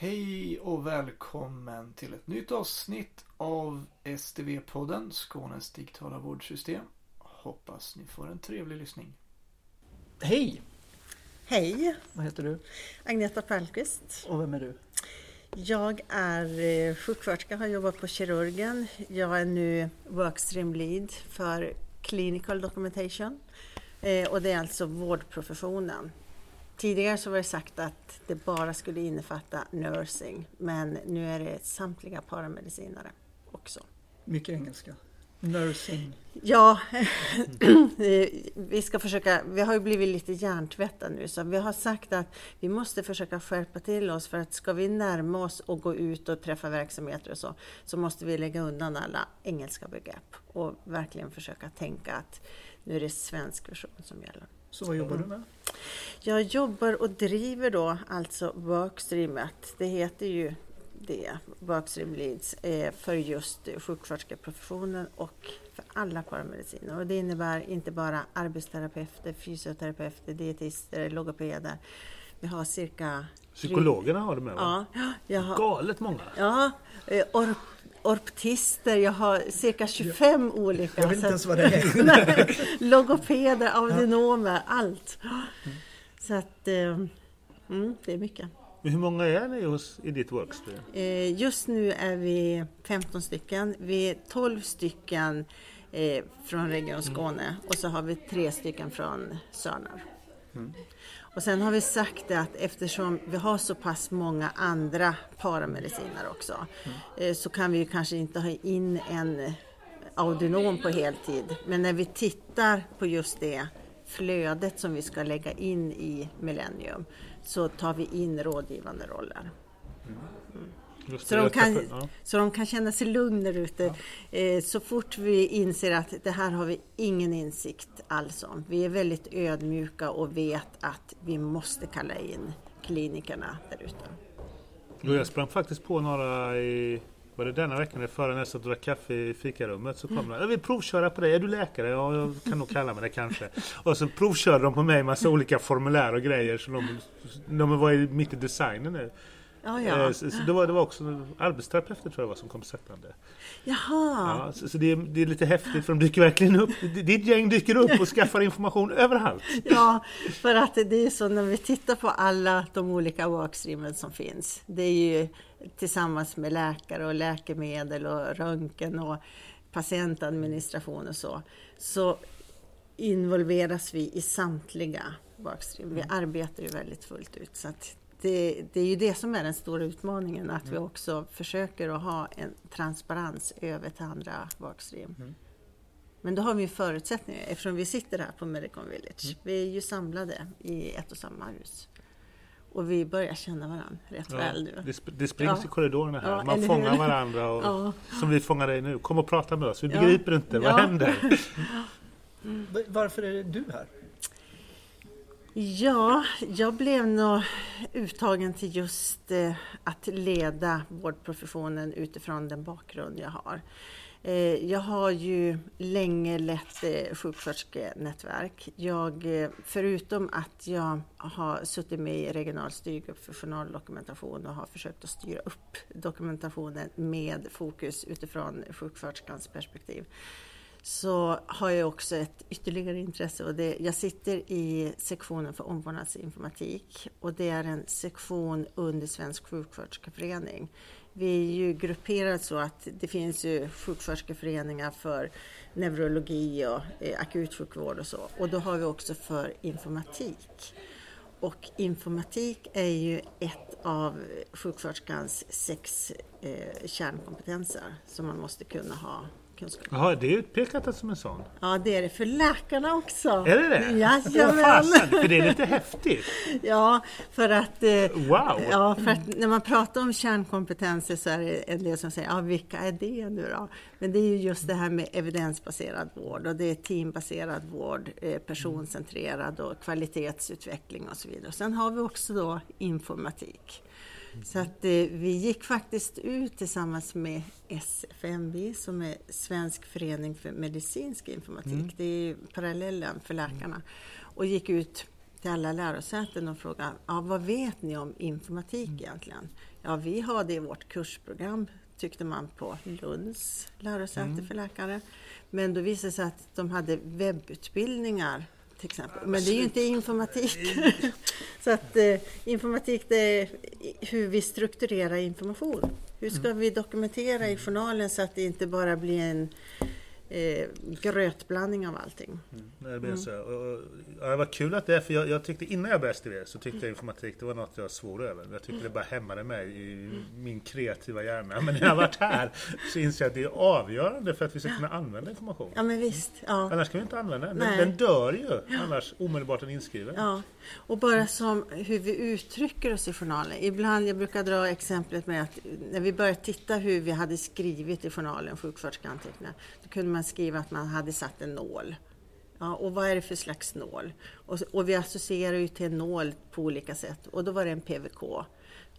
Hej och välkommen till ett nytt avsnitt av STV-podden, Skånes digitala vårdsystem. Hoppas ni får en trevlig lyssning. Hej! Hej! Vad heter du? Agneta Palmqvist. Och vem är du? Jag är eh, sjuksköterska, har jobbat på kirurgen. Jag är nu workstream lead för clinical documentation. Eh, och det är alltså vårdprofessionen. Tidigare så var det sagt att det bara skulle innefatta nursing, men nu är det samtliga paramedicinare också. Mycket engelska. Nursing. Ja, vi ska försöka, vi har ju blivit lite hjärntvättade nu så vi har sagt att vi måste försöka skärpa till oss för att ska vi närma oss och gå ut och träffa verksamheter och så, så måste vi lägga undan alla engelska begrepp och verkligen försöka tänka att nu är det svensk version som gäller. Så vad jobbar du med? Jag jobbar och driver då alltså Workstreamet. Det heter ju det, Workstream Leads, eh, för just sjuksköterskeprofessionen och för alla paramediciner. Och det innebär inte bara arbetsterapeuter, fysioterapeuter, dietister, logopeder. Vi har cirka... Psykologerna har du med va? Ja, jag har, Galet många! ja eh, orp, orptister, jag har cirka 25 olika. Jag vet inte ens vad det är. Nej, Logopeder, audionomer, allt. Så att, eh, mm, det är mycket. Hur många är ni hos, i ditt workstream? Eh, Just nu är vi 15 stycken. Vi är 12 stycken eh, från Region Skåne och så har vi tre stycken från Sörnar. Och sen har vi sagt att eftersom vi har så pass många andra paramedicinare också eh, så kan vi kanske inte ha in en audionom på heltid. Men när vi tittar på just det flödet som vi ska lägga in i Millennium så tar vi in rådgivande roller. Just Så de, kan, ja. så de kan känna sig lugna där ute. Eh, så fort vi inser att det här har vi ingen insikt alls om. Vi är väldigt ödmjuka och vet att vi måste kalla in klinikerna där ute. Jag sprang faktiskt på några i var det denna veckan eller förra nästa jag satt och drack kaffe i fikarummet så kom de. Jag vill provköra på dig. Är du läkare? Ja, jag kan nog kalla mig det kanske. Och så provkörde de på mig massa olika formulär och grejer. Så de, de var mitt i designen nu. Ja, Eh, ja. Så, så det, var, det var också arbetsterapeuter tror jag var som kom sättande. Jaha. Ja, så så det, är, det är lite häftigt för de dyker verkligen upp. Ditt gäng dyker upp och skaffar information överallt. Ja, för att det är så när vi tittar på alla de olika workstreamen som finns. Det är ju tillsammans med läkare och läkemedel och röntgen och patientadministration och så. Så involveras vi i samtliga workstream. Vi arbetar ju väldigt fullt ut. Så att det, det är ju det som är den stora utmaningen, att vi också försöker att ha en transparens över till andra workstream. Men då har vi ju förutsättningar eftersom vi sitter här på Medicon Village. Vi är ju samlade i ett och samma hus. Och vi börjar känna varandra rätt Ja, väl nu. det, sp- det springs Ja. i korridorerna här. Ja, Man fångar hur? varandra. Och, Ja. Som vi fångar dig nu. Kom och prata med oss. Vi Ja. begriper inte. Vad händer? Va- Varför är du här? Ja, jag blev nog uttagen till just eh, att leda vårdprofessionen utifrån den bakgrund jag har. Eh, jag har ju länge lett eh, sjuksköterskenätverk. Jag, eh, förutom att jag har suttit med i regional styrgrupp för journaldokumentation och har försökt att styra upp dokumentationen med fokus utifrån sjuksköterskans perspektiv så har jag också ett ytterligare intresse och det, jag sitter i sektionen för omvårdnadsinformatik och det är en sektion under Svensk sjuksköterskeförening. Vi är ju grupperade så att det finns ju sjuksköterskeföreningar för neurologi och eh, akutsjukvård och så och då har vi också för informatik. Och informatik är ju ett av sjuksköterskans sex eh, kärnkompetenser som man måste kunna ha kunskap Jaha, det är utpekat som en sån. Ja, det är det för läkarna också. Är det det? Jajamän! fasen, för det är lite häftigt. Ja, för att, eh, Wow! ja, för att när man pratar om kärnkompetenser så är det en del som säger, ja vilka är det nu då? Men det är ju just det här med evidensbaserad vård och det är teambaserad vård, eh, personcentrerad och kvalitetsutveckling och så vidare. Sen har vi också då informatik. Så att eh, vi gick faktiskt ut tillsammans med SFMV som är Svensk förening för medicinsk informatik. Det är parallellen för läkarna. Och gick ut till alla lärosäten och frågade ja, vad vet ni om informatik egentligen? Ja, vi har det i vårt kursprogram tyckte man på Lunds lärosäte för läkare. Men då visade det sig att de hade webbutbildningar till exempel. Men det är ju inte informatik. Så att eh, informatik det är hur vi strukturerar information. Hur ska vi dokumentera i journalen så att det inte bara blir en eh, grötblandning av allting. Nej, Det, blir så. Och, och, ja, det var kul att det är, för jag, jag tyckte innan jag började STV så tyckte jag informatik det var något jag svor över. Jag tyckte det bara hämmade mig i min kreativa hjärna. Men när jag har varit här så inser jag att det är avgörande för att vi ska kunna använda information. Ja men visst. Ja. Annars kan vi inte använda den. Den, den dör ju annars omedelbart den är inskriven. Ja, och bara som hur vi uttrycker oss i journalen. Ibland, jag brukar dra exemplet med att när vi började titta hur vi hade skrivit i journalen, sjuksköterskeanteckningar, då kunde man man skriva att man hade satt en nål. Ja, och vad är det för slags nål? Och, och vi associerar ju till en nål på olika sätt och då var det en PVK.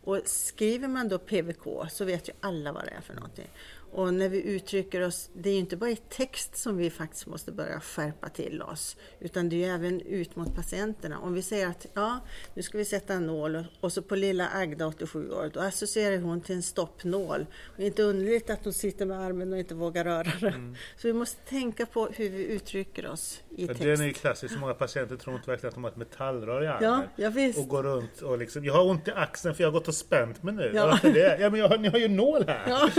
Och skriver man då PVK så vet ju alla vad det är för någonting. Och när vi uttrycker oss, det är ju inte bara i text som vi faktiskt måste börja skärpa till oss, utan det är ju även ut mot patienterna. Om vi säger att ja, nu ska vi sätta en nål och- så på lilla Agda, 87 år, då associerar hon till en stoppnål. Och det är inte underligt att hon sitter med armen och inte vågar röra den. Så vi måste tänka på hur vi uttrycker oss i Ja, text. den är ju klassisk. Så många patienter tror inte verkligen att de har ett metallrör i armen. Ja, ja. Och går runt och liksom, jag har ont i axeln för jag har gått och spänt mig nu. Ja. Ja. Varför det? Ja men jag ni har ju nål här. Ja.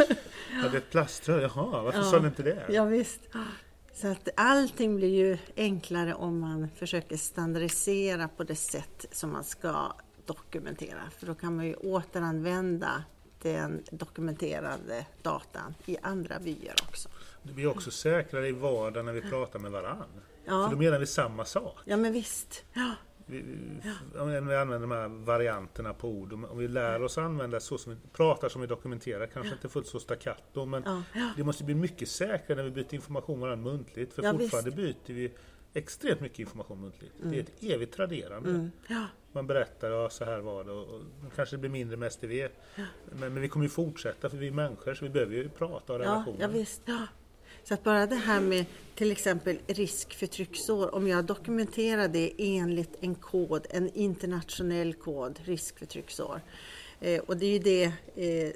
Det ett plaströr, jaha, varför Ja. sa ni inte det? Ja, visst. Så att allting blir ju enklare om man försöker standardisera på det sätt som man ska dokumentera. För då kan man ju återanvända den dokumenterade datan i andra vyer också. Vi är också säkrare i vardagen när vi pratar med varann. Ja. För då menar vi samma sak. Ja, men visst. Ja, Vi, vi, om vi använder de här varianterna på ord, om vi lär oss använda så som vi pratar som vi dokumenterar, kanske inte fullt så staccato, men Ja, ja. det måste bli mycket säkrare när vi byter information varandra muntligt. För Ja, fortfarande byter vi extremt mycket information muntligt. Det är ett evigt traderande. mm, ja, Man berättar, ja så här var det och, och kanske det blir mindre med STV. Men, men vi kommer ju fortsätta för vi är människor så vi behöver ju prata och ja, relationer. ja visst. Ja. Så att bara det här med till exempel risk för trycksår, om jag dokumenterar det enligt en kod, en internationell kod, risk för trycksår. Eh, och det är ju det eh,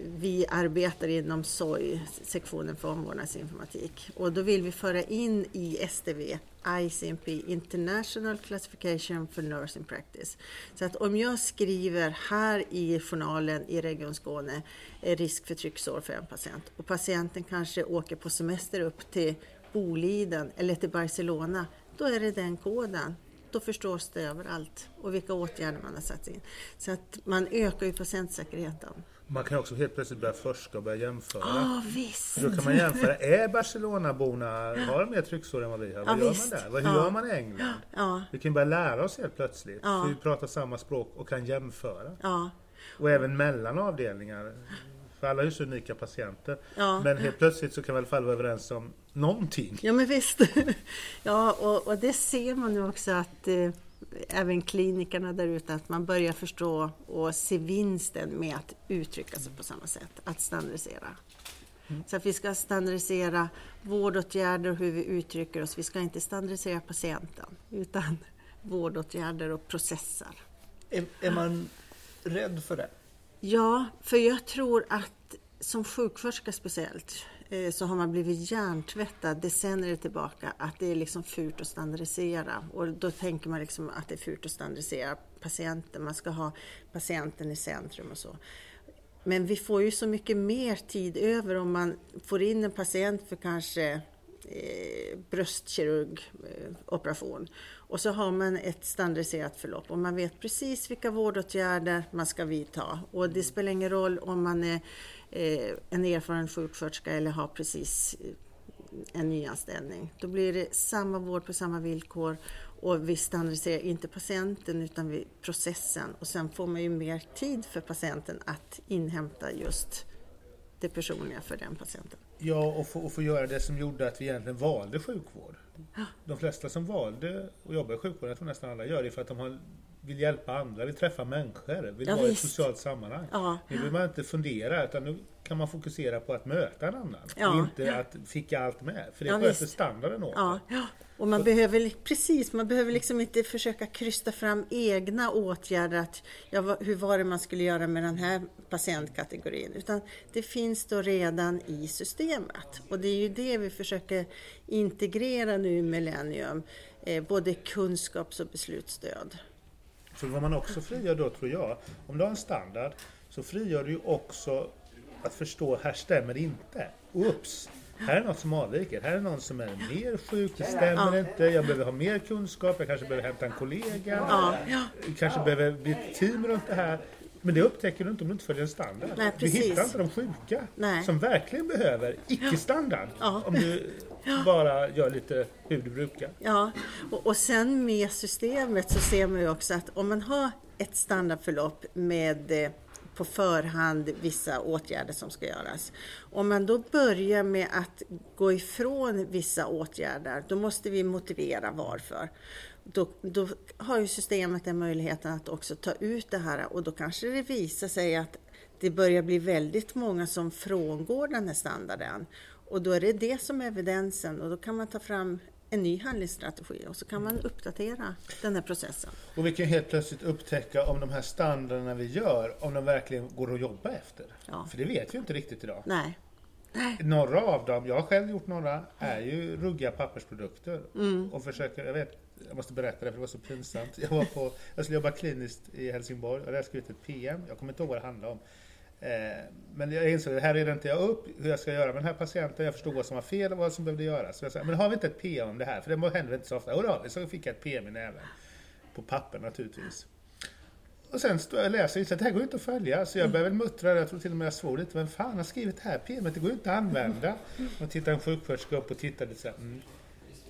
vi arbetar inom SOI, sektionen för omvårdnadsinformatik. Och då vill vi föra in i STV, ICMP, International Classification for Nursing Practice. Så att om jag skriver här i journalen i Region Skåne risk för trycksår för en patient och patienten kanske åker på semester upp till Boliden eller till Barcelona, då är det den koden. Då förstås det överallt och vilka åtgärder man har satt in. Så att man ökar ju patientsäkerheten. Man kan också helt plötsligt börja forska och börja jämföra. Ja, visst! Då kan man jämföra, är Barcelonaborna, har de mer trycksår än vad vi har? Vad Ja, gör visst. man där? Vad, hur Ja. gör man i England? Ja, Vi kan börja lära oss helt plötsligt. Ja. För vi pratar samma språk och kan jämföra. ja, Och även mellan avdelningar. För alla är ju så unika patienter. ja. Men helt plötsligt så kan vi i alla fall vara överens om någonting. Ja men visst. Ja och, och det ser man nu också att eh, även klinikerna där ute att man börjar förstå och se vinsten med att uttrycka sig på samma sätt, att standardisera. Så att vi ska standardisera vårdåtgärder och hur vi uttrycker oss. Vi ska inte standardisera patienten utan vårdåtgärder och processer. Är, är man rädd för det? Ja, för jag tror att som sjuksköterska speciellt Eh, så har man blivit hjärntvättad decennier tillbaka att det är liksom fult att standardisera och då tänker man liksom att det är fult att standardisera patienten. Man ska ha patienten i centrum och så. Men vi får ju så mycket mer tid över om man får in en patient för kanske eh, bröstkirurgoperation och så har man ett standardiserat förlopp. Och man vet precis vilka vårdåtgärder man ska vidta. Och det spelar ingen roll om man är eh, en erfaren sjuksköterska eller har precis eh, en nyanställning. Då blir det samma vård på samma villkor. Och vi standardiserar inte patienten utan processen. Och sen får man ju mer tid för patienten att inhämta just det personliga för den patienten. Ja, och få, och få göra det som gjorde att vi egentligen valde sjukvård. De flesta som valde att jobba i sjukvården, jag tror nästan alla gör det för att de har, vill hjälpa andra, vill träffa människor, vill Ja, vara i ett socialt sammanhang. Ja, Nu vill man inte fundera utan nu kan man fokusera på att möta en annan. Ja. Och inte att ficka allt med. För det Ja, sköter standarden åt. Ja. Och man behöver, precis, man behöver liksom inte försöka krysta fram egna åtgärder. Att, ja, hur var det man skulle göra med den här patientkategorin? Utan det finns då redan i systemet. Och det är ju det vi försöker integrera nu i Millennium. Eh, både kunskaps och beslutsstöd. För vad man också frigör då tror jag, om du har en standard så frigör du ju också att förstå, här stämmer det inte. Oops! Här är något som avviker. Här är någon som är mer sjuk, det stämmer inte. Jag behöver ha mer kunskap, jag kanske behöver hämta en kollega. Ja, ja. kanske behöver bli ett team runt det här. Men det upptäcker du inte om du inte följer en standard. Nej, du hittar inte de sjuka Nej. som verkligen behöver icke-standard. Ja. Om du bara gör lite hur du brukar. Ja, och, och sen med systemet så ser man ju också att om man har ett standardförlopp med eh, på förhand vissa åtgärder som ska göras. Om man då börjar med att gå ifrån vissa åtgärder, då måste vi motivera varför. Då, då har ju systemet den möjligheten att också ta ut det här och då kanske det visar sig att det börjar bli väldigt många som frångår den här standarden. Och då är det det som är evidensen och då kan man ta fram en ny handlingsstrategi och så kan man uppdatera den här processen. Och vi kan helt plötsligt upptäcka om de här standarderna vi gör, om de verkligen går att jobba efter. Ja. För det vet vi inte riktigt idag. Nej. Några av dem, jag har själv gjort några, är ju ruggiga pappersprodukter. Mm. Och försöker, jag vet, jag måste berätta det för det var så pinsamt. Jag, var på, jag skulle jobba kliniskt i Helsingborg och jag hade skrivit ett PM, jag kommer inte ihåg vad det handlade om. Eh, men jag insåg att här reder inte jag upp hur jag ska göra med den här patienten. Jag förstod vad som var fel och vad som behövde göras. Så jag sa, men har vi inte ett PM om det här? För det händer inte så ofta. Och det har vi. Så fick jag ett PM i näven. På papper naturligtvis. Och sen står jag och läser och inser att det här går ju inte att följa. Så jag började väl muttra, jag tror till och med jag svor lite. Vem fan har skrivit det här PMet? Det går ju inte att använda. Och tittade en sjuksköterska upp och tittade så här. Mm.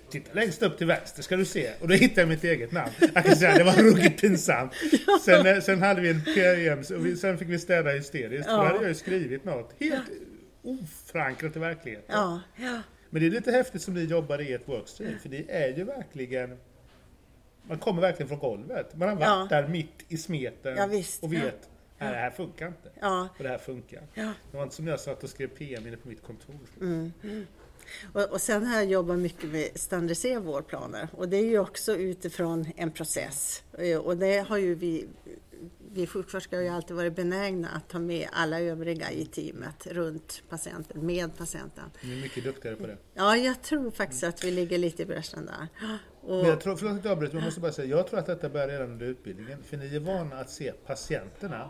Titta längst upp till vänster ska du se. Och då hittade jag mitt eget namn. Jag kan säga, det var ruggigt pinsamt. Sen, eh, sen hade vi en PM, och vi, sen fick vi städa hysteriskt. För då Ja. hade jag ju skrivit något helt oförankrat i verkligheten. Ja, ja, Men det är lite häftigt som ni jobbar i ett workstream, för det är ju verkligen man kommer verkligen från golvet. Man har varit Ja. där mitt i smeten Ja, och vet att det här funkar inte. ja. Och det här funkar. Ja. Det var inte som jag satt och skrev PM inne på mitt kontor. Mm. Och, och sen har jag jobbat mycket med standardisera vårdplaner och det är ju också utifrån en process. Eh, Och det har ju vi, vi sjuksköterskor har ju alltid varit benägna att ta med alla övriga i teamet runt patienten, med patienten. Ni är mycket duktigare på det. Ja, jag tror faktiskt att vi ligger lite i bräschen där. Och, Men jag tror, förlåt att jag avbryter, men jag måste bara säga, jag tror att detta börjar redan under utbildningen. För ni är vana att se patienterna.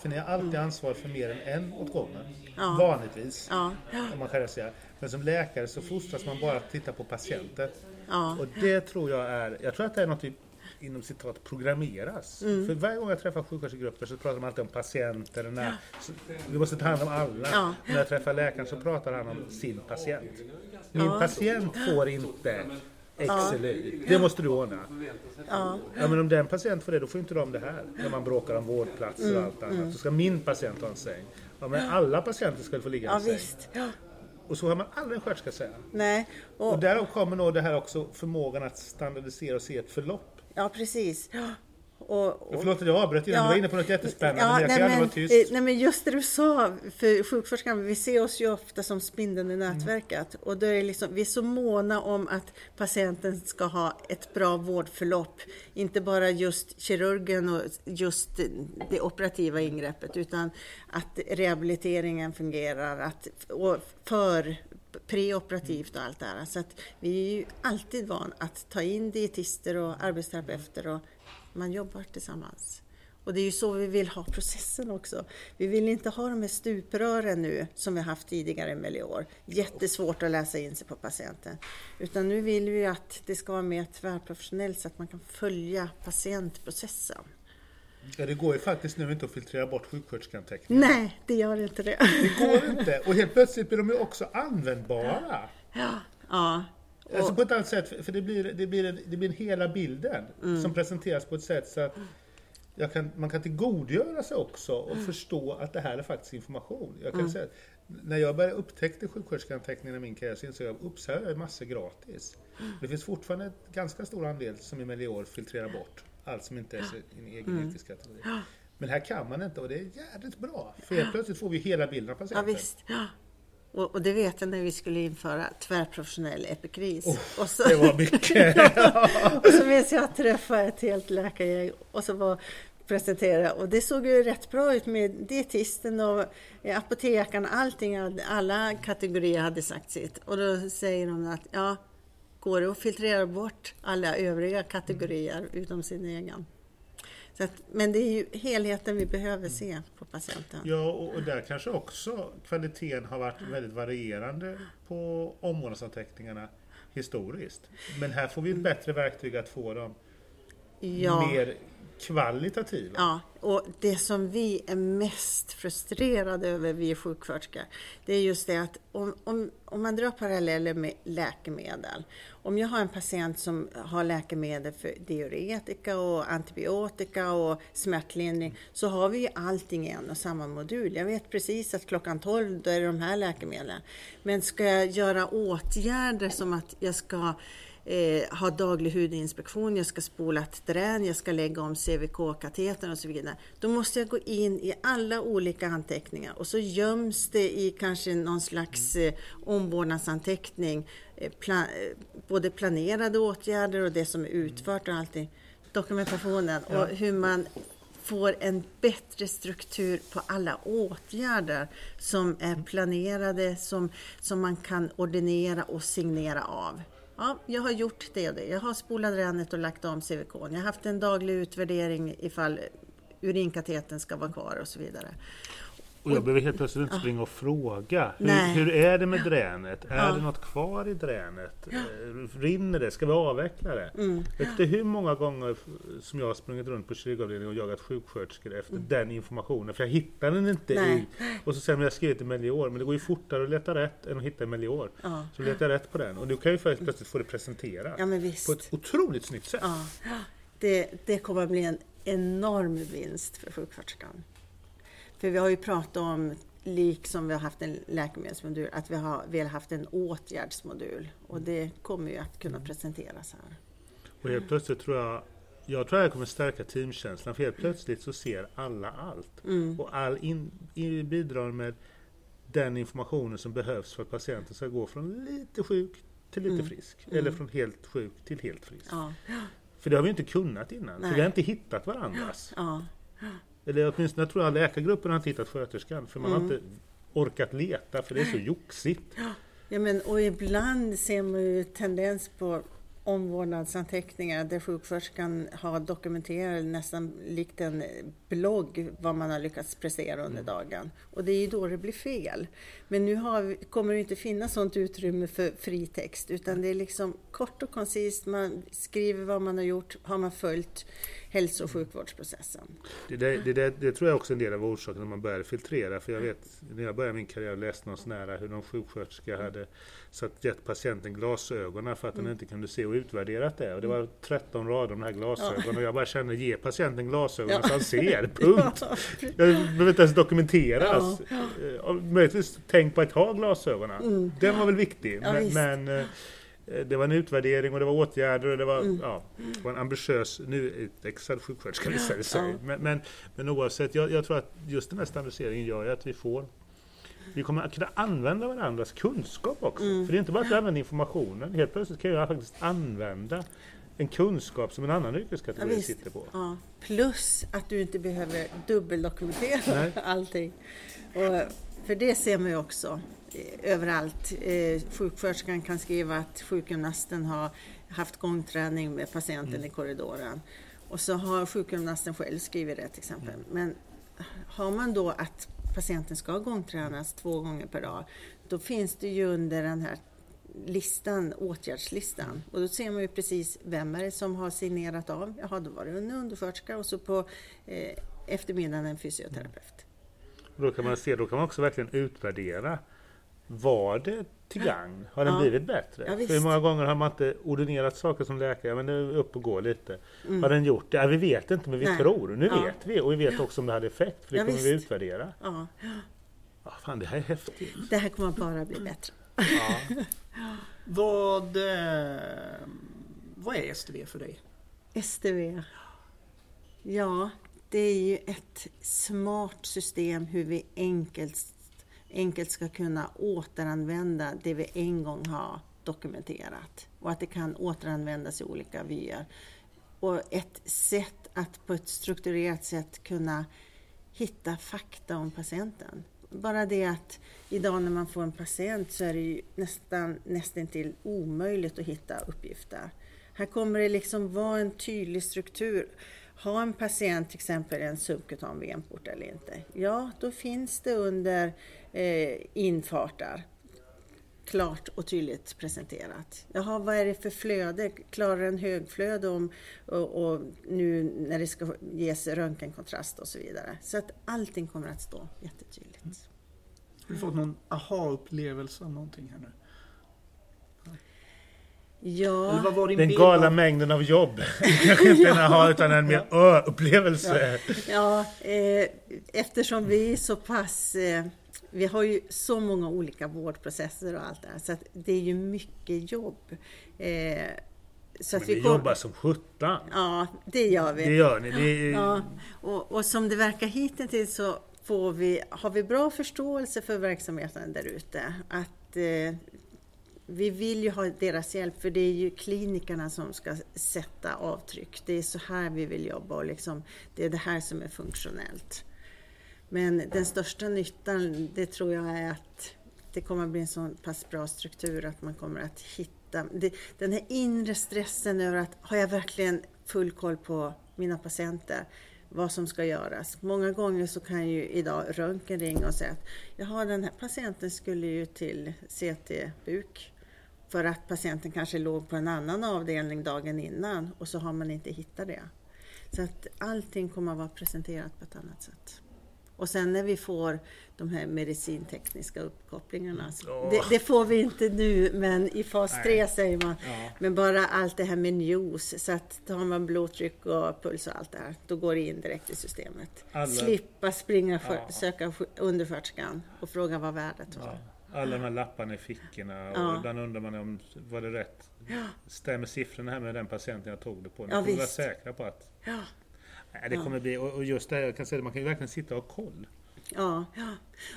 För ni har alltid ansvar för mer än en åt gången. Mm. Ja. Vanligtvis. ja, Om man själv säger. Men som läkare så fostras man bara att titta på patienten. ja, Och det tror jag är, jag tror att det är något vi inom citat programmeras. Mm. För varje gång jag träffar sjuksköterskegrupper så pratar de alltid om patienter. Den här, så vi måste ta hand om alla. Ja. När jag träffar läkaren så pratar han om sin patient. Min Ja. patient får inte X eller Y. Det måste du ordna. ja, Ja, men om den patient får det, då får inte de det här. När man bråkar om vårdplatser Mm, och allt annat. Så ska min patient ha en säng. Ja, men alla patienter ska få ligga i ja en säng. visst. Ja, Och så har man aldrig en sköterska säga. nej, Och och, därav kommer nog det här också förmågan att standardisera och se ett förlopp. ja precis. Ja. Och, och, Förlåt att jag avbröt innan, du var inne på något jättespännande Ja, men jag kan nej, aldrig men, vara tyst. eh, nej men just det du sa, för sjuksköterskan, vi ser oss ju ofta som spindeln i nätverket och då är liksom, vi är så måna om att patienten ska ha ett bra vårdförlopp. Inte bara just kirurgen och just det operativa ingreppet utan att rehabiliteringen fungerar, att, och för preoperativt och allt det här. Så att vi är ju alltid van att ta in dietister och arbetsterapeuter och man jobbar tillsammans. Och det är ju så vi vill ha processen också. Vi vill inte ha de här stuprören nu som vi haft tidigare i Melior. Jättesvårt att läsa in sig på patienten. Utan nu vill vi att det ska vara mer tvärprofessionellt så att man kan följa patientprocessen. Ja, det går ju faktiskt nu inte att filtrera bort sjuksköterskeanteckningar. Nej, det gör inte det. Det går inte. Och helt plötsligt blir de ju också användbara. Ja, ja. Alltså på ett annat sätt, för det blir, det blir, en, det blir en hela bilden Mm. som presenteras på ett sätt så att kan, man kan tillgodogöra sig också och Mm. förstå att det här är faktiskt information. Jag kan säga, att när jag började upptäckte sjuksköterskeanteckningarna i min karriär så insåg jag att här är massor gratis. Mm. Det finns fortfarande en ganska stor andel som i Melior filtrerar bort allt som inte är sin egen Mm. yrkeskategori. Men här kan man inte och det är jävligt bra. För helt plötsligt får vi hela bilden av patienten. Ja. Och, och det vet jag när vi skulle införa tvärprofessionell epikris. Oh, och, så, Det var mycket. och så minns jag att träffa ett helt läkargäng och så var presentera och det såg ju rätt bra ut med dietisten och apotekaren, allting, alla kategorier hade sagt sitt. Och då säger de att ja, går det att filtrera bort alla övriga kategorier utom sin egen? Att, men det är ju helheten vi behöver se på patienten. Ja, och, och där kanske också kvaliteten har varit väldigt varierande på omvårdnadsanteckningarna historiskt. Men här får vi ett bättre verktyg att få dem Ja. mer kvalitativa. Ja, och det som vi är mest frustrerade över, vi sjuksköterskor, det är just det att om, om, om man drar paralleller med läkemedel. Om jag har en patient som har läkemedel för diuretika och antibiotika och smärtlindring, så har vi ju allting i en och samma modul. Jag vet precis att klockan 12, då är det de här läkemedlen. Men ska jag göra åtgärder som att jag ska eh, ha daglig hudinspektion, jag ska spola ett drän, jag ska lägga om CVK-katetern och så vidare. Då måste jag gå in i alla olika anteckningar och så göms det i kanske någon slags eh, omvårdnadsanteckning, eh, pla eh, både planerade åtgärder och det som är utfört och allting. Dokumentationen och hur man får en bättre struktur på alla åtgärder som är planerade, som, som man kan ordinera och signera av. Ja, jag har gjort det och det. Jag har spolat rännet och lagt om CVK. Jag har haft en daglig utvärdering ifall urinkateten ska vara kvar och så vidare. Och jag behöver helt plötsligt inte springa och fråga. Hur, hur är det med dränet? Är Ja. det något kvar i dränet? Eh, Rinner det? Ska vi avveckla det? Mm. Vet du hur många gånger som jag har sprungit runt på kirurgavdelningen och jagat sjuksköterskor efter den informationen? För jag hittar den inte Mm. Nej. i... Och så säger de, jag har skrivit i Melior, men det går ju fortare att leta rätt än att hitta i Melior. Ja, Så letar jag rätt på den. Och du kan ju plötsligt få det presenterat. ja. På ett otroligt snyggt sätt. Ja, det, det kommer att bli en enorm vinst för sjuksköterskan. För vi har ju pratat om, liksom vi har haft en läkemedelsmodul, att vi har väl haft en åtgärdsmodul. Och det kommer ju att kunna presenteras här. Och helt plötsligt tror jag jag tror att det kommer stärka teamkänslan för helt plötsligt så ser alla allt. Mm. Och all in, in, bidrar med den informationen som behövs för att patienten ska gå från lite sjuk till lite Mm. frisk. Eller från helt sjuk till helt frisk. Ja, För det har vi inte kunnat innan. För Nej. vi har inte hittat varandras. ja, Eller åtminstone jag tror jag läkargruppen har inte hittat sköterskan. För man Mm. har inte orkat leta för det är så joxigt. Ja, men, och ibland ser man ju tendens på omvårdnadsanteckningar där sjuksköterskan har dokumenterat nästan likt en blogg vad man har lyckats prestera under dagen. Och det är ju då det blir fel. Men nu har kommer det inte finnas sånt utrymme för fri text utan det är liksom kort och koncist. Man skriver vad man har gjort. Har man följt hälso och sjukvårdsprocessen? Det, det, det, det, det tror jag också är en del av orsaken när man började filtrera. För jag vet, när jag började min karriär läste någon här hur någon sjuksköterska hade satt, gett patienten glasögonen för att den inte kunde se och utvärderat det. Och det var 13 rader om de här glasögonen och jag bara kände ge patienten glasögonen Ja. så han ser, punkt. Jag behöver inte ens dokumenteras. Ja. Möjligtvis tänk på att ha glasögonen. Den var väl viktig. Mm. Ja, men, men eh, det var en utvärdering och det var åtgärder och det var, Mm. ja, det var en ambitiös, nu utexad sjuksköterska visade sig. Ja. Men, men, men oavsett, jag, jag tror att just den här standardiseringen gör att vi får vi kommer att kunna använda varandras kunskap också. Mm. För det är inte bara att vi använder informationen. Helt plötsligt kan jag faktiskt använda en kunskap som en annan yrkeskategori Ja, sitter på. Ja, plus att du inte behöver dubbeldokumentera Nej. allting. Och för det ser man ju också eh, överallt. Eh, sjuksköterskan kan skriva att sjukgymnasten har haft gångträning med patienten Mm. i korridoren. Och så har sjukgymnasten själv skrivit det till exempel. Men har man då att patienten ska gångtränas två gånger per dag, då finns det ju under den här listan, åtgärdslistan. Och då ser man ju precis vem är det som har signerat av. Jaha, då var det en undersköterska och så på eh, eftermiddagen en fysioterapeut. Och då kan man se, då kan man också verkligen utvärdera. Var det till gagn? Har den Ja. blivit bättre? Ja, hur många gånger har man inte ordinerat saker som läkare, men det är upp och gå lite. Mm. Har den gjort det? Ja, vi vet inte, men vi Nej. tror. Nu Ja. vet vi och vi vet också om det hade effekt, för det Ja, kommer vi visst. utvärdera. Ja, Ja, fan, det här är häftigt. det här kommer bara bli bättre. Ja. Vad, eh, vad är STV för dig? STV. Ja, det är ju ett smart system hur vi enkelt, enkelt ska kunna återanvända det vi en gång har dokumenterat och att det kan återanvändas i olika vyer. Och ett sätt att på ett strukturerat sätt kunna hitta fakta om patienten. Bara det att idag när man får en patient så är det ju nästan nästintill omöjligt att hitta uppgifter. Här kommer det liksom vara en tydlig struktur. Har en patient till exempel en subkutan venport eller inte? Ja, då finns det under eh, infartar klart och tydligt presenterat. Jaha, vad är det för flöde? Klarar den högflöde om, och, och, nu när det ska ges röntgenkontrast och så vidare. Så att allting kommer att stå jättetydligt. Mm. Har du fått någon aha-upplevelse av någonting här nu? Ja. Eller vad var din Den av- mängden av jobb. Kanske inte en aha utan en mer ö-upplevelse. Ja, eh, eftersom vi är så pass... Eh, vi har ju så många olika vårdprocesser och allt det här, så att det är ju mycket jobb. Eh, så Men att vi vi kom- jobbar som sjutton. Ja, det gör vi. Det gör ni. Det är, Ja, och, och som det verkar hittills så får vi, har vi bra förståelse för verksamheten där ute. Att eh, vi vill ju ha deras hjälp för det är ju klinikerna som ska sätta avtryck. Det är så här vi vill jobba och liksom, det är det här som är funktionellt. Men den största nyttan, det tror jag är att det kommer att bli en så pass bra struktur att man kommer att hitta det, den här inre stressen över att har jag verkligen full koll på mina patienter? Vad som ska göras. Många gånger så kan ju idag röntgen ringa och säga att jaha, den här patienten skulle ju till CT-buk för att patienten kanske låg på en annan avdelning dagen innan och så har man inte hittat det. Så att allting kommer att vara presenterat på ett annat sätt. Och sen när vi får de här medicintekniska uppkopplingarna, Åh. det, det får vi inte nu men i fas 3 Nej. säger man. Ja. Men bara allt det här med news, så att tar man blodtryck och puls och allt det här, då går det in direkt i systemet. Alla- Slippa springa för, Ja. söka undersköterskan och fråga vad värdet var. Ja, alla de här lapparna i fickorna och Ja. ibland undrar man om var det rätt? Stämmer siffrorna här med den patienten jag tog det på? Nu Ja, får vara säkra på att Ja, nej, det Ja. kommer bli, och just det jag kan säga, man kan ju verkligen sitta och ha koll. ja, ja.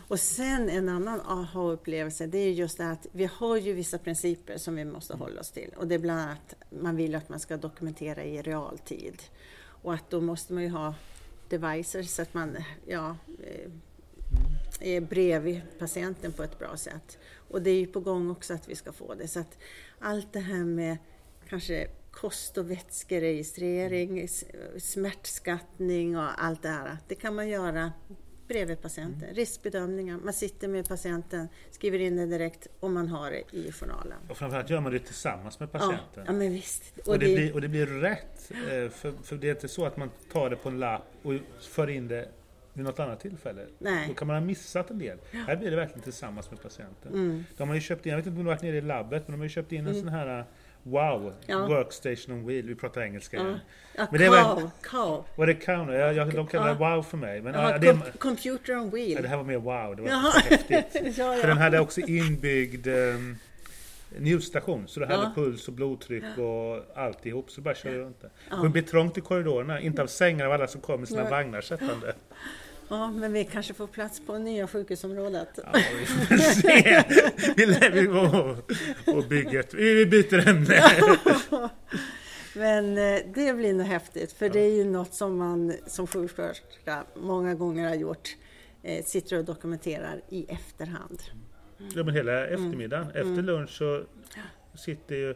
Och sen en annan aha-upplevelse, det är just det att vi har ju vissa principer som vi måste hålla oss till. Och det är bland annat man vill att man ska dokumentera i realtid. Och att då måste man ju ha devices så att man ja, eh, är bredvid patienten på ett bra sätt. Och det är ju på gång också att vi ska få det. Så att allt det här med kanske kost och vätskeregistrering, smärtskattning och allt det här. Det kan man göra bredvid patienten. Riskbedömningar. Man sitter med patienten, skriver in det direkt och man har det i journalen. Och framförallt gör man det tillsammans med Ja, patienten. ja men visst. Och det, blir, och det blir rätt. eh, För, för det är inte så att man tar det på en lapp och för in det vid något annat tillfälle. Nej. Då kan man ha missat en del. Här blir det verkligen tillsammans med patienten. Mm. De har ju köpt in, jag vet inte om du varit nere i labbet, men de har ju köpt in en sån här uh, Wow, Ja. Workstation on wheel. Vi pratar engelska Ja. igen. Ja, Men det cow, cow. Var det counter? Jag, jag, de kallar det Ja. wow för mig. Men Ja, ja, det, com- computer on ja, wheel. det här var mer wow. Det var Jaha. häftigt. ja, För den ja. hade också inbyggd um, njurstation. Så du hade Ja. puls och blodtryck och alltihop. Så du bara kör runt det. Ja. Och det blir trångt i korridorerna. Inte av sängar av alla som kommer med sina vagnar sättande. ja, men vi kanske får plats på nya sjukhusområdet. Ja, vi får se. Vi, vi och, och bygget. Vi, byter ämne. Men eh, det blir nog häftigt, för det är ju något som man som sjuksköterska många gånger har gjort. Eh, sitter och dokumenterar i efterhand. Ja, men hela eftermiddagen. Efter lunch så sitter ju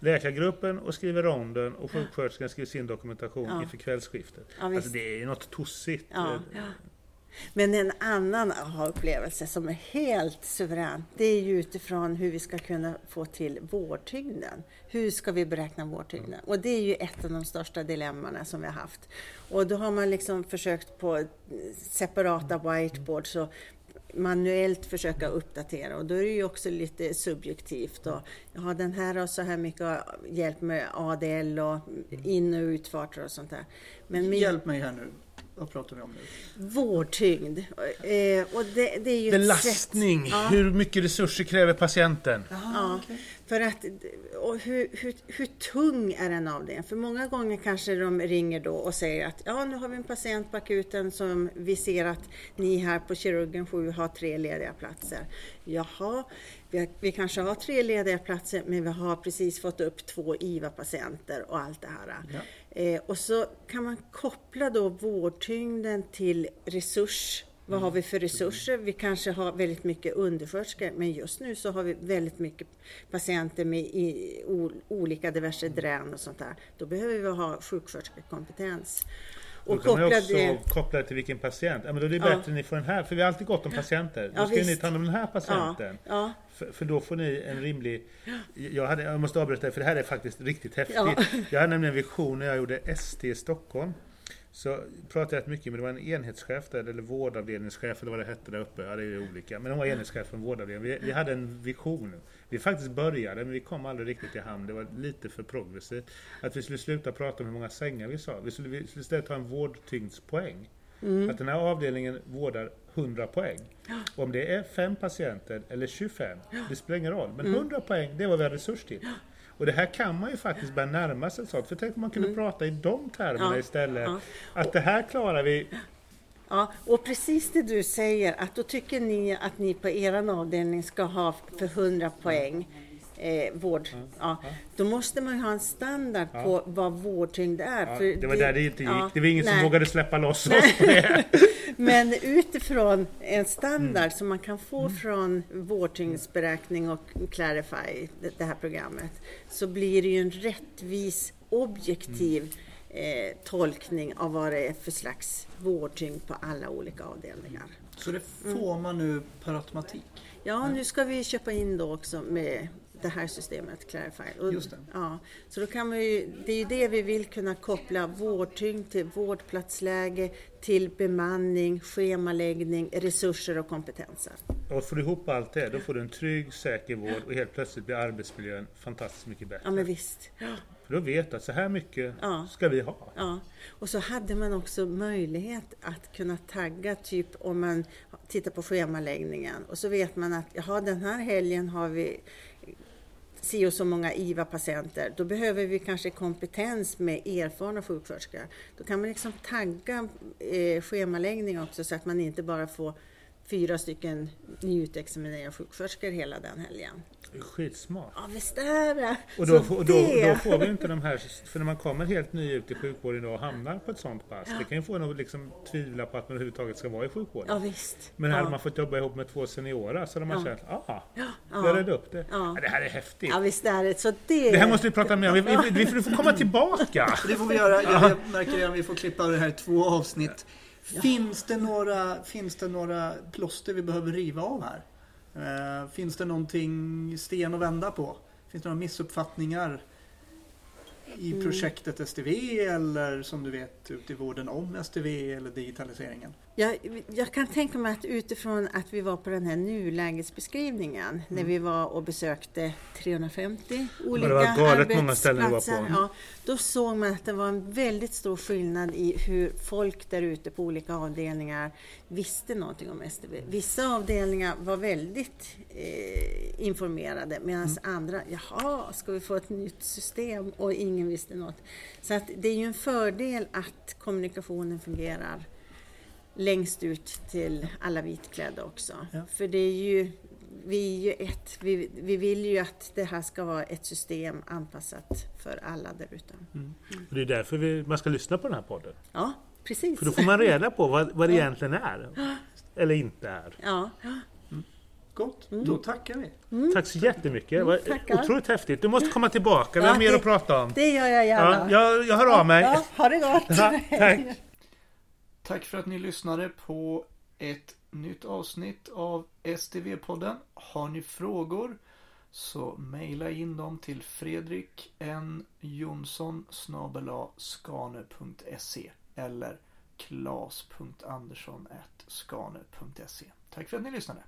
läkargruppen och skriver ronden och sjuksköterskan skriver sin dokumentation Ja. inför kvällsskiftet. Ja, alltså det är något tossigt. Ja, ja. Men en annan aha-upplevelse som är helt suverän, det är ju utifrån hur vi ska kunna få till vårdtyngden. Hur ska vi beräkna vårdtyngden? Och det är ju ett av de största dilemmana som vi har haft. Och då har man liksom försökt på separata whiteboards och manuellt försöka uppdatera och då är det ju också lite subjektivt. Och, ja, den här har så här mycket hjälp med ADL och in och utfarter och sånt där. Men med, Hjälp mig här nu vad pratar vi om nu? Vårdtyngd. Eh, och det, det är ju ett Belastning. sätt- Ja. Hur mycket resurser kräver patienten? Ja, för att och hur, hur, hur tung är en avdelning? För många gånger kanske de ringer då och säger att ja, nu har vi en patient på akuten som vi ser att ni här på kirurgen 7 har tre lediga platser. Jaha, vi, har, vi kanske har tre lediga platser men vi har precis fått upp två IVA-patienter och allt det här. Eh, och så kan man koppla då vårdtyngden till resurs vad har vi för resurser? Vi kanske har väldigt mycket undersköterskor men just nu så har vi väldigt mycket patienter med i, o, olika diverse drän och sånt där. Då behöver vi ha sjuksköterskekompetens. Och ju koppla också det... koppla det till vilken patient. Ja, men då är det bättre att ni får den här, för vi har alltid gott om patienter. Då ska ni visst. ta hand om den här patienten. För, för då får ni en rimlig... Jag, hade, jag måste avbryta dig, för det här är faktiskt riktigt häftigt. Ja. Jag hade nämligen en vision när jag gjorde ST i Stockholm. Så pratade jag rätt mycket med, det var en enhetschef där, eller vårdavdelningschef eller vad det hette där uppe. Ja, det är ju olika. Men hon var enhetschef för en vårdavdelning. Vi, vi hade en vision. Vi faktiskt började, men vi kom aldrig riktigt i hamn. Det var lite för progressivt. Att vi skulle sluta prata om hur många sängar vi sa. Vi skulle, vi skulle istället ta en vårdtyngdspoäng. Att den här avdelningen vårdar 100 poäng. Om det är fem patienter eller 25, det spelar ingen roll. Men 100 poäng, det är vad vi har resurs till. Och det här kan man ju faktiskt börja närma sig sånt. För tänk om man kunde prata i de termerna Ja, istället. ja. Att det här klarar vi. ja. Och precis det du säger att då tycker ni att ni på er avdelning ska ha för 100 poäng eh, vård. Ja. Då måste man ju ha en standard på vad vårdtyngd är. Ja, för det var där det inte gick. ja, Det var ingen som nej. vågade släppa loss oss på det. Men utifrån en standard Mm. som man kan få från vårdtyngdsberäkning och Clarify, det, det här programmet, så blir det ju en rättvis, objektiv Mm. eh, tolkning av vad det är för slags vårdtyngd på alla olika avdelningar. Så det får man nu per automatik? Ja, nu ska vi köpa in då också med det här systemet, Clarify. Och, Just det. Ja, så då kan man ju, det är ju det vi vill kunna koppla vårdtyngd till vårdplatsläge, till bemanning, schemaläggning, resurser och kompetenser. Och får du ihop allt det, då får du en trygg, säker vård och helt plötsligt blir arbetsmiljön fantastiskt mycket bättre. Ja, men visst. För då vet du att så här mycket Ja. ska vi ha. Ja, och så hade man också möjlighet att kunna tagga, typ om man tittar på schemaläggningen och så vet man att jaha, den här helgen har vi si och så många IVA-patienter. Då behöver vi kanske kompetens med erfarna sjuksköterskor. Då kan man liksom tagga eh, schemaläggning också så att man inte bara får fyra stycken nyutexaminerade sjuksköterskor hela den helgen. Skitsmart. Ja, visst är det! Och då, får- då, det- då får vi inte de här, för när man kommer helt ny ut i sjukvården och hamnar på ett sånt pass, det kan ju få en att liksom tvivla på att man överhuvudtaget ska vara i sjukvården. Ja, visst. Men hade ja. man fått jobba ihop med två seniorer så hade man Ja. känt, aha, Ja. jag redde upp det. Ja. Ja, det här är häftigt. Ja, visst är det. Så det... Det här måste vi prata mer om, vi, vi, vi, vi får komma tillbaka. Det får vi göra. Jag, jag märker redan att vi får klippa det här i två avsnitt. Finns det, några, finns det några plåster vi behöver riva av här? Eh, finns det någonting sten att vända på? Finns det några missuppfattningar i Mm. projektet STV eller som du vet ute i vården om STV eller digitaliseringen? Jag, jag kan tänka mig att utifrån att vi var på den här nulägesbeskrivningen när vi var och besökte 350 olika det var galet många ställen vi var på. Ja, då såg man att det var en väldigt stor skillnad i hur folk där ute på olika avdelningar visste någonting om STV. Vissa avdelningar var väldigt eh, informerade medan andra, jaha, ska vi få ett nytt system? Och ingen visste något. Så att det är ju en fördel att kommunikationen fungerar längst ut till alla vitklädda också. Ja. För det är ju, vi är ju ett, vi, vi vill ju att det här ska vara ett system anpassat för alla där ute. Och Det är därför vi, man ska lyssna på den här podden. Ja, precis. För då får man reda på vad, vad det egentligen är. Eller inte är. Ja, Gott, Mm. då tackar vi. Tack så jättemycket. Var tackar. otroligt häftigt. Du måste komma tillbaka, vi Ja, har mer det- att prata om. det gör jag gärna. Ja, jag, jag hör av mig. Ja, ha det gott! Ja, tack. Tack för att ni lyssnade på ett nytt avsnitt av STV-podden. Har ni frågor så mejla in dem till Fredrik N Jonsson skane.se eller klas.andersson skane.se. Tack för att ni lyssnade.